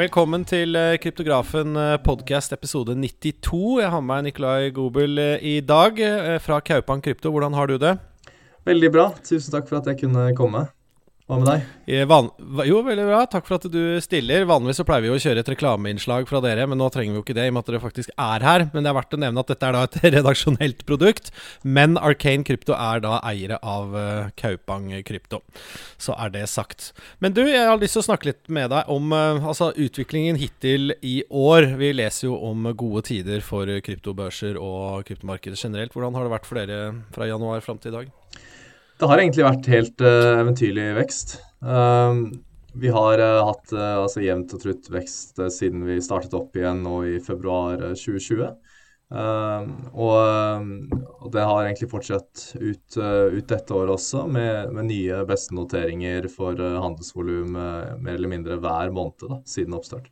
Velkommen til eh, Kryptografen eh, podcast episode 92. Jeg har med meg Nikolai Gobel eh, i dag fra Kaupan Krypto. Hvordan har du det? Veldig bra. Tusen takk for at jeg kunne komme. Hva med deg? Van, jo, veldig bra. Takk for at du stiller. Vanligvis så pleier vi å kjøre et reklameinnslag fra dere, men nå trenger vi jo ikke det i og med at dere faktisk er her. Men det er verdt å nevne at dette er da et redaksjonelt produkt. Men Arcane Krypto er da eiere av uh, Kaupang Krypto. Så er det sagt. Men du, jeg har lyst til å snakke litt med deg om uh, altså utviklingen hittil i år. Vi leser jo om gode tider for kryptobørser og kryptomarkedet generelt. Hvordan har det vært for dere fra januar fram til i dag? Det har egentlig vært helt uh, eventyrlig vekst. Um, vi har uh, hatt altså jevnt og trutt vekst siden vi startet opp igjen nå i februar 2020. Ehm, og, og, det har egentlig fortsatt ut, ut dette året også, med, med nye besteноteringer for handelsvolum mer eller mindre hver måned da, siden oppstart.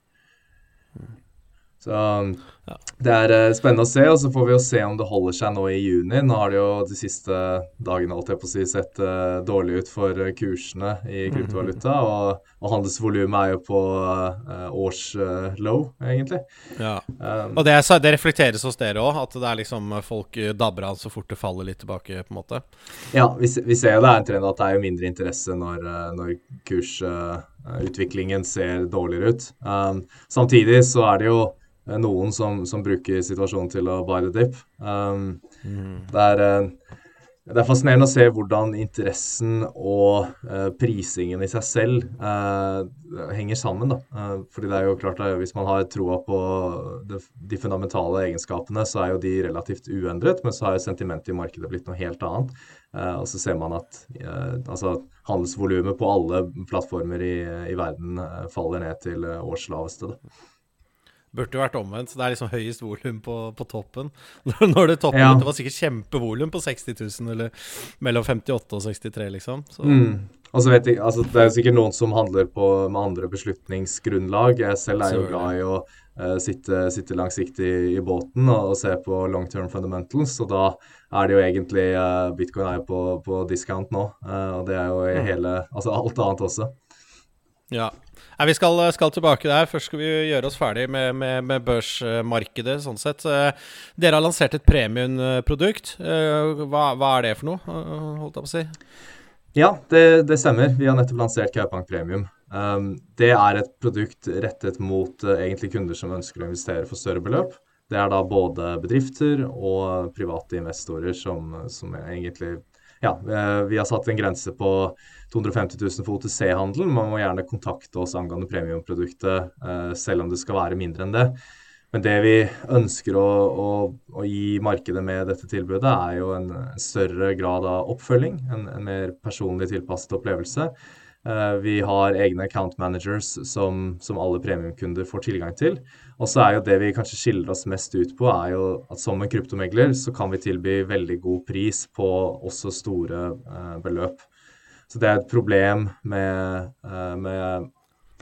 Mm. Så ja. det er uh, spennende å se, og så får vi jo se om det holder seg nå i juni. Nå har det jo de siste dagene holdt jeg på å si, sett uh, dårlig ut for uh, kursene i kryptovaluta. Mm. Og, og handelsvolumet er jo på årslow, egentlig. Ja. Um, og det, det, reflekteres hos dere òg, at det er liksom folk dabber av så fort det faller litt tilbake, på en måte? Ja, vi, vi ser jo det er en trend at det er jo mindre interesse når, når kursutviklingen ser dårligere ut. Um, samtidig så er det jo noen som, som, bruker situasjonen til å buy the dip. Um, mm. det, eh, det, er, fascinerende å se hvordan interessen og uh, prisingen i seg selv uh, henger sammen. Da. Uh, fordi det er jo klart at Hvis man har troa på det, de fundamentale egenskapene, så er jo de relativt uendret, men så har jo sentimentet i markedet blitt noe helt annet. og så ser man at altså, handelsvolumet på alle plattformer i, i verden faller ned til årslaveste. Da. Burde jo vært omvendt. så Det er liksom høyest volum på, på, toppen. Når det toppen ja. Det var sikkert kjempevolum på 60 000, eller mellom 58 og 63, liksom. Mm. Og så vet jeg, altså Det er sikkert noen som handler på, med andre beslutningsgrunnlag. Jeg selv er jo glad i å uh, sitte, sitte, langsiktig i båten og, og, se på long term fundamentals. Og da er det jo egentlig uh, Bitcoin er jo på, på discount nå. Uh, og det er jo mm. hele Altså alt annet også. Ja. Nei, vi skal, skal, tilbake der. Først skal vi gjøre oss ferdig med, med, med børsmarkedet. sånn sett. Dere har lansert et premiumprodukt. Eh, hva, hva, er det for noe, eh, holdt jeg på å si? Ja, det, det stemmer. Vi har nettopp lansert Kaupank Premium. Um, det er et produkt rettet mot egentlig kunder som ønsker å investere for større beløp. Det er da både bedrifter og private investorer som, som egentlig Ja, vi har satt en grense på 250 000 for OTC-handel. Man må gjerne kontakte oss angående premiumproduktet, eh, selv om det skal være mindre enn det. Men det vi ønsker å, å, å, gi markedet med dette tilbudet, er jo en større grad av oppfølging. En, en mer personlig tilpasset opplevelse. Uh, vi har egne account managers som, som alle premiumkunder får tilgang til. Og så er jo det vi kanskje skiller oss mest ut på, er jo at som en kryptomegler så kan vi tilby veldig god pris på også store uh, beløp. Så det er et problem med, eh, med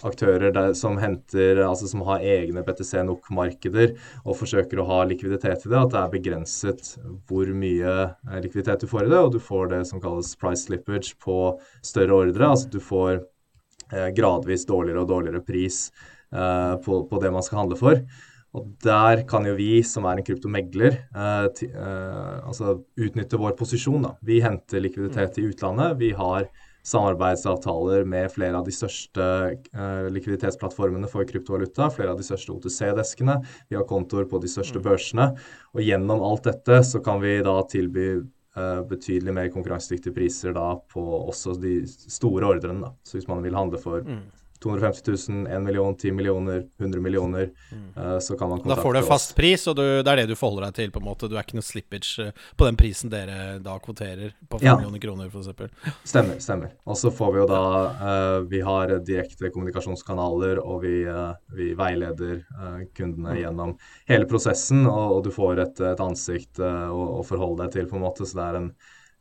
aktører der, som henter, altså som har egne BTC NOK-markeder og forsøker å ha likviditet i det, at det er begrenset hvor mye eh, likviditet du får i det, og du får det som kalles price slippage på større ordre. Altså du får eh, gradvis dårligere og dårligere pris eh, på, på, det man skal handle for. Og der kan jo vi, som er en kryptomegler, eh, eh, altså utnytte vår posisjon. Da. Vi henter likviditet i utlandet. Vi har samarbeidsavtaler med flere av de største eh, likviditetsplattformene for kryptovaluta. Flere av de største OTC-deskene. Vi har kontoer på de største mm. børsene. Og gjennom alt dette så kan vi da tilby eh, betydelig mer konkurransedyktige priser da på også de store ordrene. Da. Så hvis man vil handle for mm 250 000, 1 million, 10 millioner, 100 millioner, mm. uh, så kan man kontakte oss. Da får du en fast pris, og du, det er det du forholder deg til, på en måte. Du er ikke noe slippage uh, på den prisen dere da kvoterer, på 5 ja. millioner kroner f.eks. Stemmer. stemmer. Og så får vi jo da uh, Vi har direkte kommunikasjonskanaler, og vi, vi veileder kundene mm. gjennom hele prosessen, og, og du får et, et ansikt å, å, forholde deg til, på en måte. Så det er en,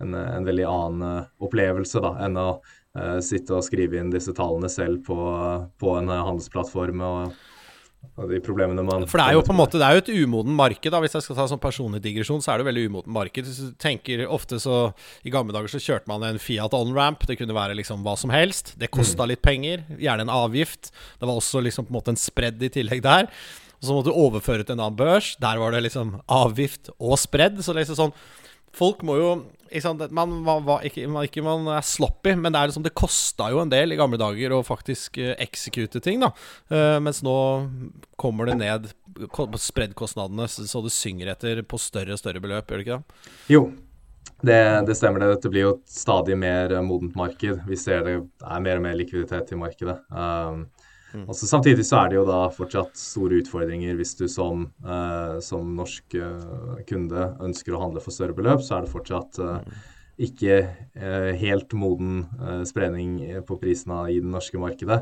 en, en veldig annen opplevelse da, enn å uh, sitte og skrive inn disse tallene selv på, på en handelsplattform og, og de problemene man For det er jo på en måte Det er jo et umoden marked. da Hvis jeg skal ta sånn personlig digresjon, så er det veldig umoden marked. Hvis du tenker ofte så I gamle dager så kjørte man en Fiat on-ramp. Det kunne være liksom hva som helst. Det kosta litt penger. Gjerne en avgift. Det var også liksom på en måte en spredd i tillegg der. Og så måtte du overføre til en annen børs. Der var det liksom avgift og spredd. Så liksom sånn Folk må jo man, var, ikke, man, ikke man er sloppy, men det er liksom Det kosta jo en del i gamle dager å faktisk uh, execute ting, da. Uh, mens nå kommer det ned på spreddkostnadene så det synger etter på større og større beløp, gjør det ikke det? Jo, det, det, stemmer det. Dette blir jo et stadig mer modent marked. Vi ser det er mer og mer likviditet i markedet. Um, Mm. Også samtidig så er det jo da fortsatt store utfordringer hvis du som, eh, som norsk eh, kunde ønsker å handle for større beløp, så er det fortsatt eh, ikke helt moden spredning på prisene i det norske markedet.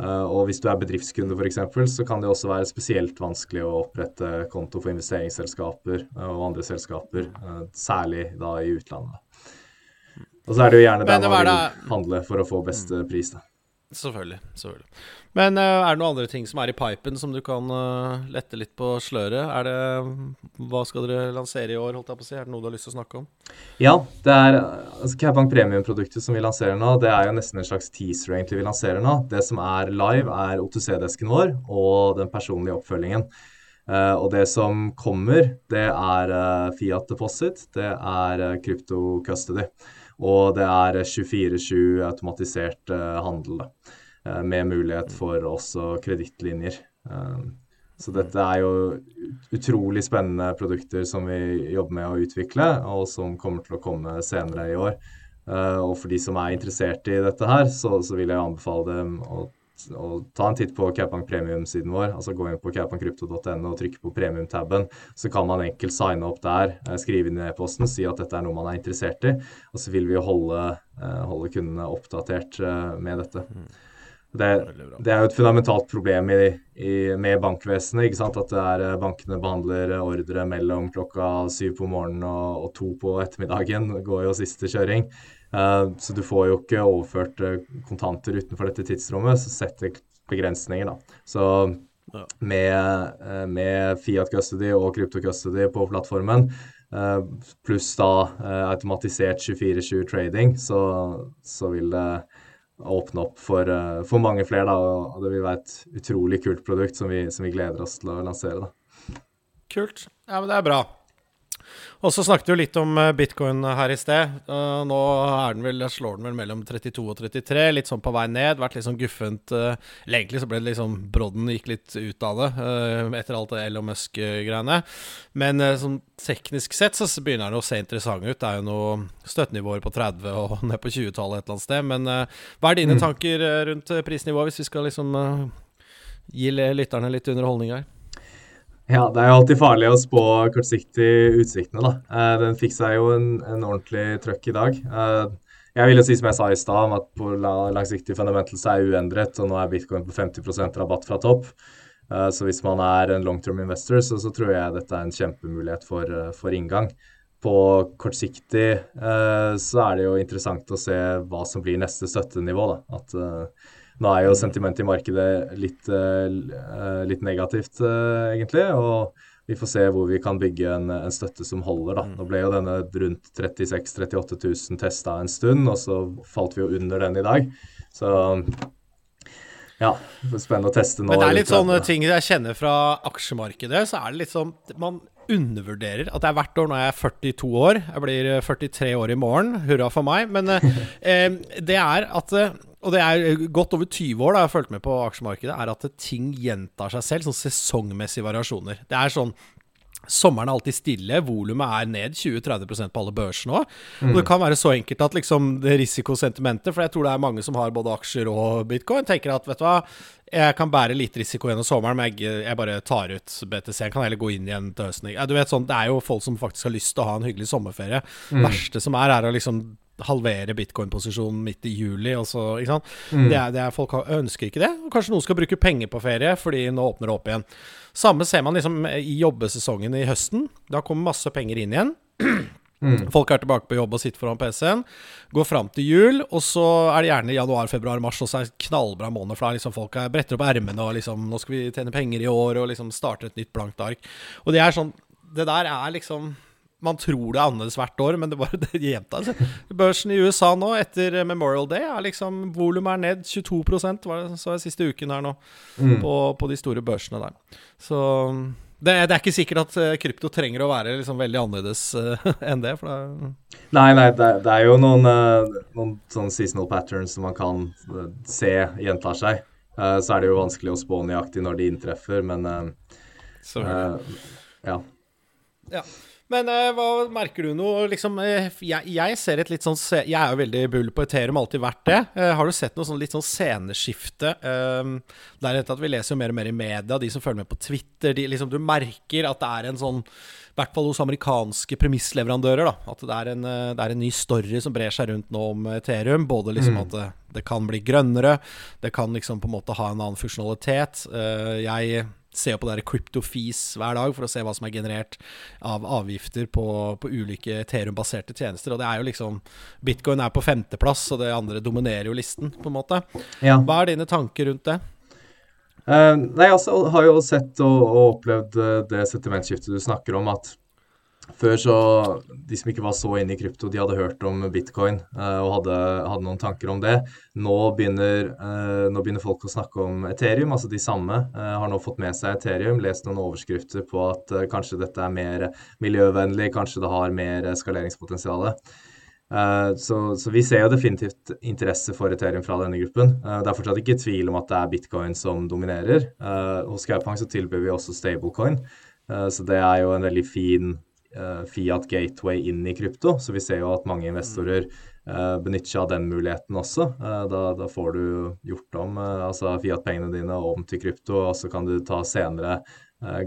og hvis du er bedriftskunde f.eks., så kan det også være spesielt vanskelig å opprette konto for investeringsselskaper og andre selskaper, særlig da i utlandet. Og så er det jo gjerne der man vil handle for å få best pris. da. Selvfølgelig. selvfølgelig. Men uh, er det noen andre ting som er i pipen som du kan uh, lette litt på sløret? Er det Hva skal dere lansere i år, holdt jeg på å si? Er det noe du har lyst til å snakke om? Ja, det er altså Cabank Premium-produktet som vi lanserer nå, det er jo nesten en slags teaser egentlig vi lanserer nå. Det som er live, er O2C-desken vår og den personlige oppfølgingen. Uh, og det som kommer, det er Fiat Deposit, det er Crypto Custody. Og det er 24-7 automatisert handel, med mulighet for også kredittlinjer. Så dette er jo utrolig spennende produkter som vi jobber med å utvikle, og som kommer til å komme senere i år. og for de som er interessert i dette her, så, så vil jeg anbefale dem å og ta en titt på Kaupang Premium-siden vår. altså Gå inn på kaupangkrypto.no og trykke på premium-taben. Så kan man enkelt signe opp der, eh, skrive inn i e-posten, si at dette er noe man er interessert i. Og så vil vi holde, eh, holde kundene oppdatert eh, med dette. Mm. Det, det, er jo et fundamentalt problem i, i, med bankvesenet. ikke sant? At er, bankene behandler ordre mellom klokka syv på morgenen og, og to på ettermiddagen. Det går jo siste kjøring. Uh, så du får jo ikke overført uh, kontanter utenfor dette tidsrommet, så setter begrensninger, da. Så med, uh, med, Fiat Custody og Crypto Custody på plattformen, pluss da automatisert 24-7 trading, så, så, vil det åpne opp for, for mange flere, da. Og det vil være et utrolig kult produkt som vi, som vi gleder oss til å lansere, da. Kult. Ja, men det er bra. Og så snakket vi litt om eh, bitcoin her i sted. Uh, nå den vel, slår den vel mellom 32 og 33, litt sånn på vei ned. Vært litt sånn guffent. Eller egentlig så ble det liksom Brodden gikk litt ut av det etter alt det Elon Musk-greiene. Men sånn teknisk sett så begynner den å se interessant ut. Det er jo noe støttenivåer på 30 og ned på 20-tallet et eller annet sted. Men hva er dine mm. tanker rundt prisnivået, hvis vi skal liksom gi lytterne litt underholdning her? Ja, det er jo alltid farlig å spå kortsiktig utsiktene, da. Eh, den fikk seg jo en, en ordentlig trøkk i dag. Eh, jeg vil jo si som jeg sa i stad, at på langsiktig fundamentals er uendret, og nå er bitcoin på 50% rabatt fra topp. Eh, så hvis man er en long term investor, så, så, tror jeg dette er en kjempemulighet for, for inngang. På kortsiktig så er det jo interessant å se hva som blir neste støttenivå. da. At nå er jo sentimentet i markedet litt, uh, litt negativt, uh, egentlig. Og vi får se hvor vi kan bygge en, en støtte som holder. da. Mm. Nå ble jo denne rundt 36 000-38 000 testa en stund, og så falt vi jo under den i dag. Så ja, spennende å teste nå. Men det er litt sånne ting jeg kjenner fra aksjemarkedet. Så er det litt sånn Man undervurderer at det er hvert år når jeg er 42 år. Jeg blir 43 år i morgen. Hurra for meg. Men eh, det er at og det er godt over 20 år da jeg har fulgt med på aksjemarkedet, er at ting gjentar seg selv. Sånn sesongmessige variasjoner. Det er sånn Sommeren er alltid stille, volumet er ned 20-30% på alle børsene òg. Mm. Og det kan være så enkelt at liksom det risikosentimentet, for jeg tror det er mange som har både aksjer og bitcoin, tenker at vet du hva, jeg kan bære litt risiko gjennom sommeren, men jeg, jeg bare tar ut BTC. Jeg kan heller gå inn igjen til høsten. Du vet sånn, Det er jo folk som faktisk har lyst til å ha en hyggelig sommerferie. Mm. verste som er, er å liksom halvere bitcoin-posisjonen midt i juli. Sant? Mm. Det er, det er, folk ønsker ikke det. Og kanskje noen skal bruke penger på ferie, fordi nå åpner det opp igjen. Samme ser man liksom i jobbesesongen i høsten. Da kommer masse penger inn igjen. Mm. Folk er tilbake på jobb og sitter foran PC-en. Går fram til jul, og så er det gjerne januar, februar, mars, og så er det knallbra måned. For da liksom folk er bretter opp ermene og liksom Nå skal vi tjene penger i år, og liksom starte et nytt blankt ark. Og det er sånn Det der er liksom man tror det er annerledes hvert år, men det bare det gjentar seg. Børsen i USA nå, etter Memorial Day, er liksom volumet er ned 22% var det så jeg siste uken her nå, mm. på, på, de store børsene der. Så det, det, er ikke sikkert at uh, krypto trenger å være liksom veldig annerledes uh, enn det. det nei, nei, det, det, er jo noen, uh, noen sånne seasonal patterns som man kan se gjentar seg. så er det jo vanskelig å spå nøyaktig når de inntreffer, men ja. ja. Men eh, hva merker du noe liksom, eh, jeg, jeg, ser et litt sånn Jeg er jo veldig bull på Ethereum, alltid vært det. Eh, har du sett noe sånn litt sånn sceneskifte? det er at vi leser jo mer og mer i media, de som følger med på Twitter. De, liksom, du merker at det er en sånn i hvert fall hos amerikanske premissleverandører. da, At det er, en, det er, en, ny story som brer seg rundt nå om Ethereum. Både liksom mm. at det, det, kan bli grønnere, det kan liksom på en måte ha en annen funksjonalitet. jeg ser på der cryptofees hver dag for å se hva som er generert av avgifter på, på ulike Ethereum-baserte tjenester. Og det er jo liksom Bitcoin er på femteplass, og det andre dominerer jo listen, på en måte. Ja. Hva er dine tanker rundt det? Uh, nei, altså, har jo sett og, og opplevd uh, det sentimentskiftet du snakker om, at før så De som ikke var så inne i krypto, de hadde hørt om bitcoin eh, og hadde, hadde, noen tanker om det. Nå begynner, eh, nå begynner, folk å snakke om Ethereum, altså de samme. eh, har nå fått med seg Ethereum, lest noen overskrifter på at kanskje dette er mer miljøvennlig, kanskje det har mer skaleringspotensial. Så, så, vi ser jo definitivt interesse for Ethereum fra denne gruppen. Det er fortsatt ikke tvil om at det er bitcoin som dominerer. Hos Gaupang så tilbyr vi også stablecoin, så det er jo en veldig fin Eh, Fiat Gateway inn i krypto. Så vi ser jo at mange investorer uh, benytter seg av den muligheten også. Uh, da, da, får du gjort om altså Fiat-pengene dine om til krypto, og så kan du ta senere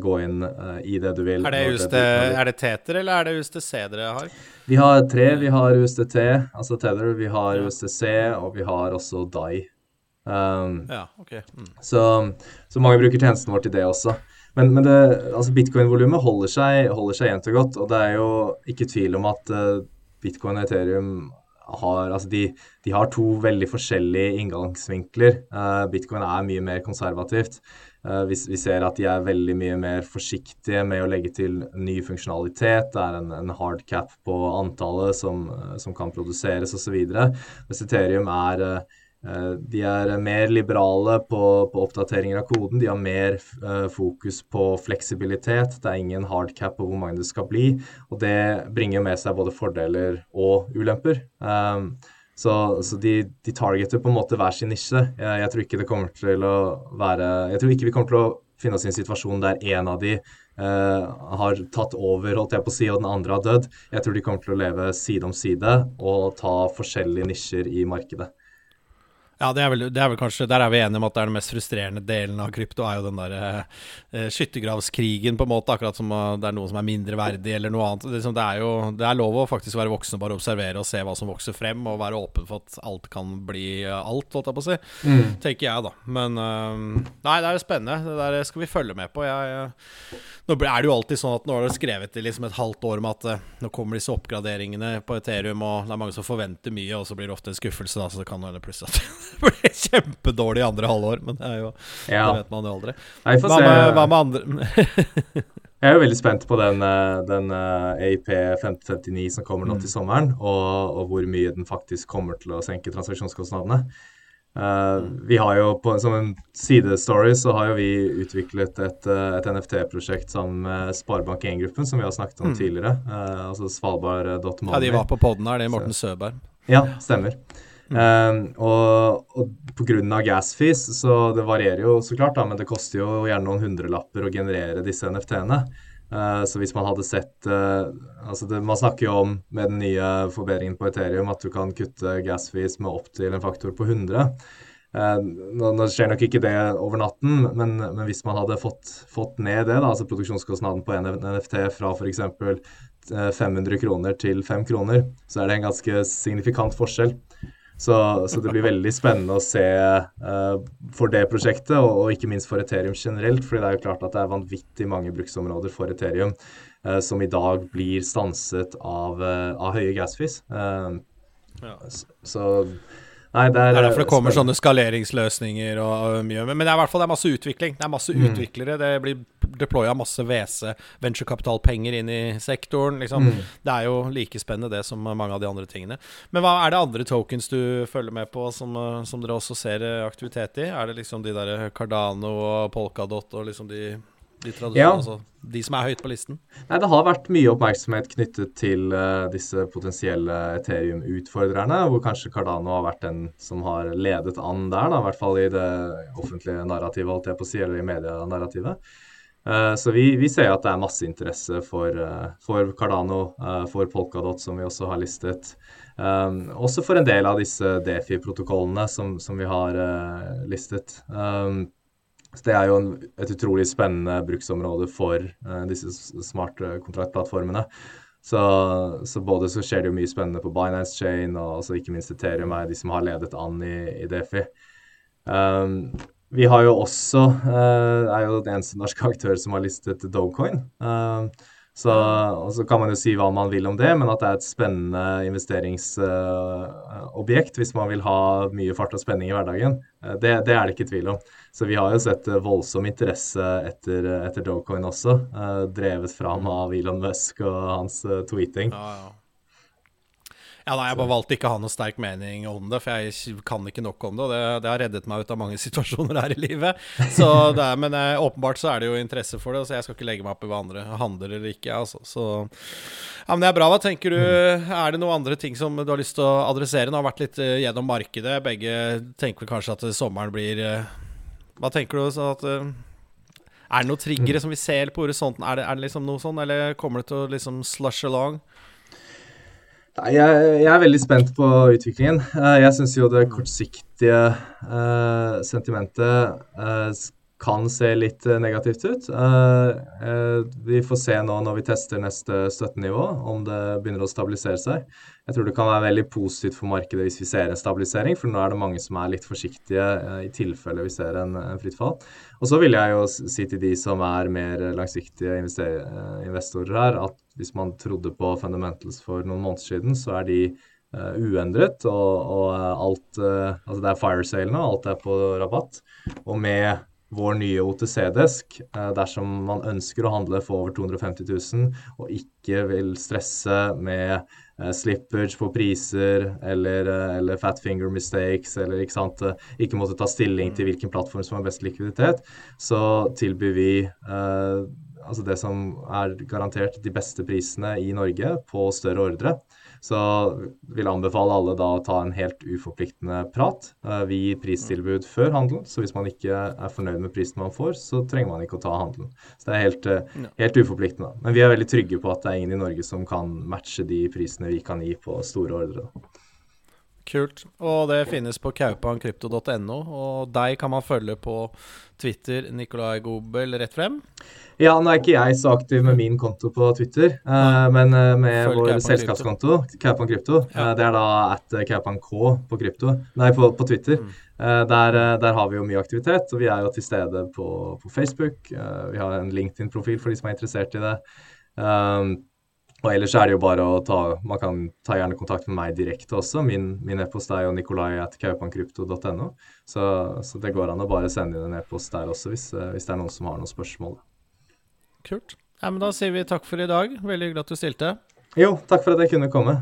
gå inn i det du vil. Er det, USD, er det Teter eller er det USTC dere har? Vi har tre. Vi har USDT, altså Tether, vi har USTC, og vi har også DAI. Um, ja, okay. Mm. Så, så, mange bruker tjenesten vår til det også. Men, men altså bitcoin-volumet holder holder seg jevnt og godt, og det er jo ikke tvil om at uh, bitcoin og Ethereum har, altså de, de, har to veldig forskjellige inngangsvinkler. Uh, bitcoin er mye mer konservativt. Uh, vi, vi, ser at de er veldig mye mer forsiktige med å legge til ny funksjonalitet. Det er en, en hard cap på antallet som, som kan produseres osv. Mens Ethereum er uh, Eh, de er mer liberale på, på, oppdateringer av koden. De har mer uh, fokus på fleksibilitet. Det er ingen hardcap på hvor mange det skal bli. Og det bringer med seg både fordeler og ulemper. Um, så, så de, de, targeter på en måte hver sin nisje. Jeg, jeg, tror ikke det kommer til å være Jeg tror ikke vi kommer til å finne oss i en situasjon der en av de uh, har tatt over, holdt jeg på å si, og den andre har dødd. Jeg tror de kommer til å leve side om side og ta forskjellige nisjer i markedet. Ja, det er, vel, det er, vel, kanskje Der er vi enige om at det er den mest frustrerende delen av krypto, er jo den der eh, skyttergravskrigen, på en måte. Akkurat som uh, det er noe som er mindre verdig, eller noe annet. Det, det, er jo det er lov å faktisk være voksen og bare observere og se hva som vokser frem, og være åpen for at alt kan bli uh, alt, holdt jeg på å si. Mm. Tenker jeg, da. Men Nei, det er jo spennende. Det der skal vi følge med på. Jeg, nå er det jo alltid sånn at nå har det skrevet i liksom et halvt år om at nå kommer disse oppgraderingene på Ethereum, og det er mange som forventer mye, og så blir det ofte en skuffelse, da, så det kan hende plutselig at det blir kjempedårlig i andre halvår, men det, jo, ja. det vet man jo aldri. Nei, hva, med, hva, med, andre Jeg er jo veldig spent på den, eh, den AIP 1559 som kommer nå mm. til sommeren, og, og, hvor mye den faktisk kommer til å senke transaksjonskostnadene. Uh, vi har jo på, Som en sidestory så har jo vi utviklet et, eh, et NFT-prosjekt sammen med Sparebank1-gruppen, som vi har snakket om mm. tidligere. Uh, altså Svalbard.money. Ja, de var på poden her, det er Morten Søberg. Ja, stemmer. Mm. Uh, og, og pga. gas fees, så det varierer jo så klart, da, men det koster jo gjerne noen hundrelapper å generere disse NFT-ene. Uh, så hvis man hadde sett uh, altså det, Man snakker jo om med den nye forbedringen på Ethereum at du kan kutte gas fees med opptil en faktor på 100. Uh, nå, nå, skjer nok ikke det over natten, men, men hvis man hadde fått, fått ned det, da, altså produksjonskostnaden på NFT fra f.eks. 500 kroner til 5 kroner, så er det en ganske signifikant forskjell. Så, så, det blir veldig spennende å se uh, for det prosjektet, og, og, ikke minst for Ethereum generelt. fordi det er jo klart at det er vanvittig mange bruksområder for Ethereum. uh, som i dag blir stanset av, uh, av høye gasfis. Uh, ja. Så Nei, det, er, det er derfor det kommer sånne skaleringsløsninger og, mye. Men, det er i hvert fall er masse utvikling. Det er masse mm. utviklere. Det blir deploya masse WC, venturekapitalpenger inn i sektoren. Liksom. Mm. Det er jo like spennende det som mange av de andre tingene. Men hva er det andre tokens du følger med på, som, som dere også ser aktivitet i? Er det liksom de der Cardano og Polkadot og liksom de de, ja. altså, de som er høyt på listen? Nei, Det har vært mye oppmerksomhet knyttet til uh, disse potensielle Ethereum-utfordrerne, hvor kanskje Cardano har vært den som har ledet an der, da, i hvert fall i det offentlige narrativet, holdt jeg på å si, eller i medienarrativet. Uh, så vi, vi, ser at det er masse interesse for, uh, for Cardano, for Polkadot, som vi også har listet. Um, også for en del av disse Defi-protokollene som, som, vi har listet. Um, så Det er jo et utrolig spennende bruksområde for uh, disse smarte kontraktplattformene. Så, så, både så skjer det jo mye spennende på Binance Chain, og ikke minst Ethereum er de som har ledet an i, i Defi. Um, vi har jo også uh, er jo den eneste norske aktør som har listet Dogecoin. Uh, så, og så kan man jo si hva man vil om det, men at det er et spennende investeringsobjekt uh, hvis man vil ha mye fart og spenning i hverdagen, uh, det, det, er det ikke tvil om. Så vi har jo sett uh, voldsom interesse etter, etter Dogecoin også, drevet fram av Elon Musk og hans tweeting. Ja, ja. Ja, nei, Jeg bare valgte ikke å ha noe sterk mening om det, for jeg kan ikke nok om det. Og det, det har reddet meg ut av mange situasjoner her i livet. Er, men eh, åpenbart så er det jo interesse for det, så jeg skal ikke legge meg opp i hva andre handler eller ikke. Altså. Så ja, men det er bra. Hva tenker du? Er det noen andre ting som du har lyst til å adressere? Nå har vært litt uh, gjennom markedet. Begge tenker kanskje at sommeren blir Hva tenker du? Så at er det noen triggere som vi ser på horisonten? Er det, er det liksom noe sånn, eller kommer det til å liksom slush along? Nei, jeg, jeg, er veldig spent på utviklingen. Eh, jeg syns jo det kortsiktige uh, sentimentet uh, kan se litt negativt ut. Uh, vi får se nå når vi tester neste støttenivå, om det begynner å stabilisere seg. Jeg tror det kan være veldig positivt for markedet hvis vi ser en stabilisering, for nå er det mange som er litt forsiktige i tilfelle vi ser en, fritt fall. Og så vil jeg jo si til de som er mer langsiktige investorer her, at hvis man trodde på fundamentals for noen måneder siden, så er de uendret. Og, og alt Altså det er fire sale nå, alt er på rabatt. Og med vår nye OTC-desk, uh, dersom man ønsker å handle for over 250 000 og ikke vil stresse med slippage på priser eller, eller fat finger mistakes eller ikke, sant, ikke måtte ta stilling til hvilken plattform som har best likviditet, så tilbyr vi altså det som er garantert de beste prisene i Norge på større ordre. Så vil jeg anbefale alle da å ta en helt uforpliktende prat. Eh, vi gir pristilbud før handelen, så hvis man ikke er fornøyd med prisen man får, så trenger man ikke å ta handelen. Så det er helt, eh, helt uforpliktende. Men vi er veldig trygge på at det er ingen i Norge som kan matche de prisene vi kan gi på store ordre. Kult. Og det finnes på kaupankrypto.no. Og deg kan man følge på Twitter, Nikolai Gobel, rett frem. Ja, nå er ikke jeg så aktiv med min konto på Twitter, uh, men uh, med Følg vår selskapskonto, Kaupan Krypto. Ja. Uh, det er da at Kaupan K på krypto, nei, på, på Twitter. Mm. Der, der, har vi jo mye aktivitet, og vi er jo til stede på, på Facebook. vi har en LinkedIn-profil for de som er interessert i det. Um, og ellers er det jo bare å ta Man kan ta gjerne kontakt med meg direkte også. Min, min e-post er jo nikolai.kaupankrypto.no. Så, så, det går an å bare sende inn en e-post der også, hvis, eh, hvis, det er noen som har noen spørsmål. Kult. Ja, men Da sier vi takk for i dag. Veldig hyggelig at du stilte. Jo, takk for at jeg kunne komme.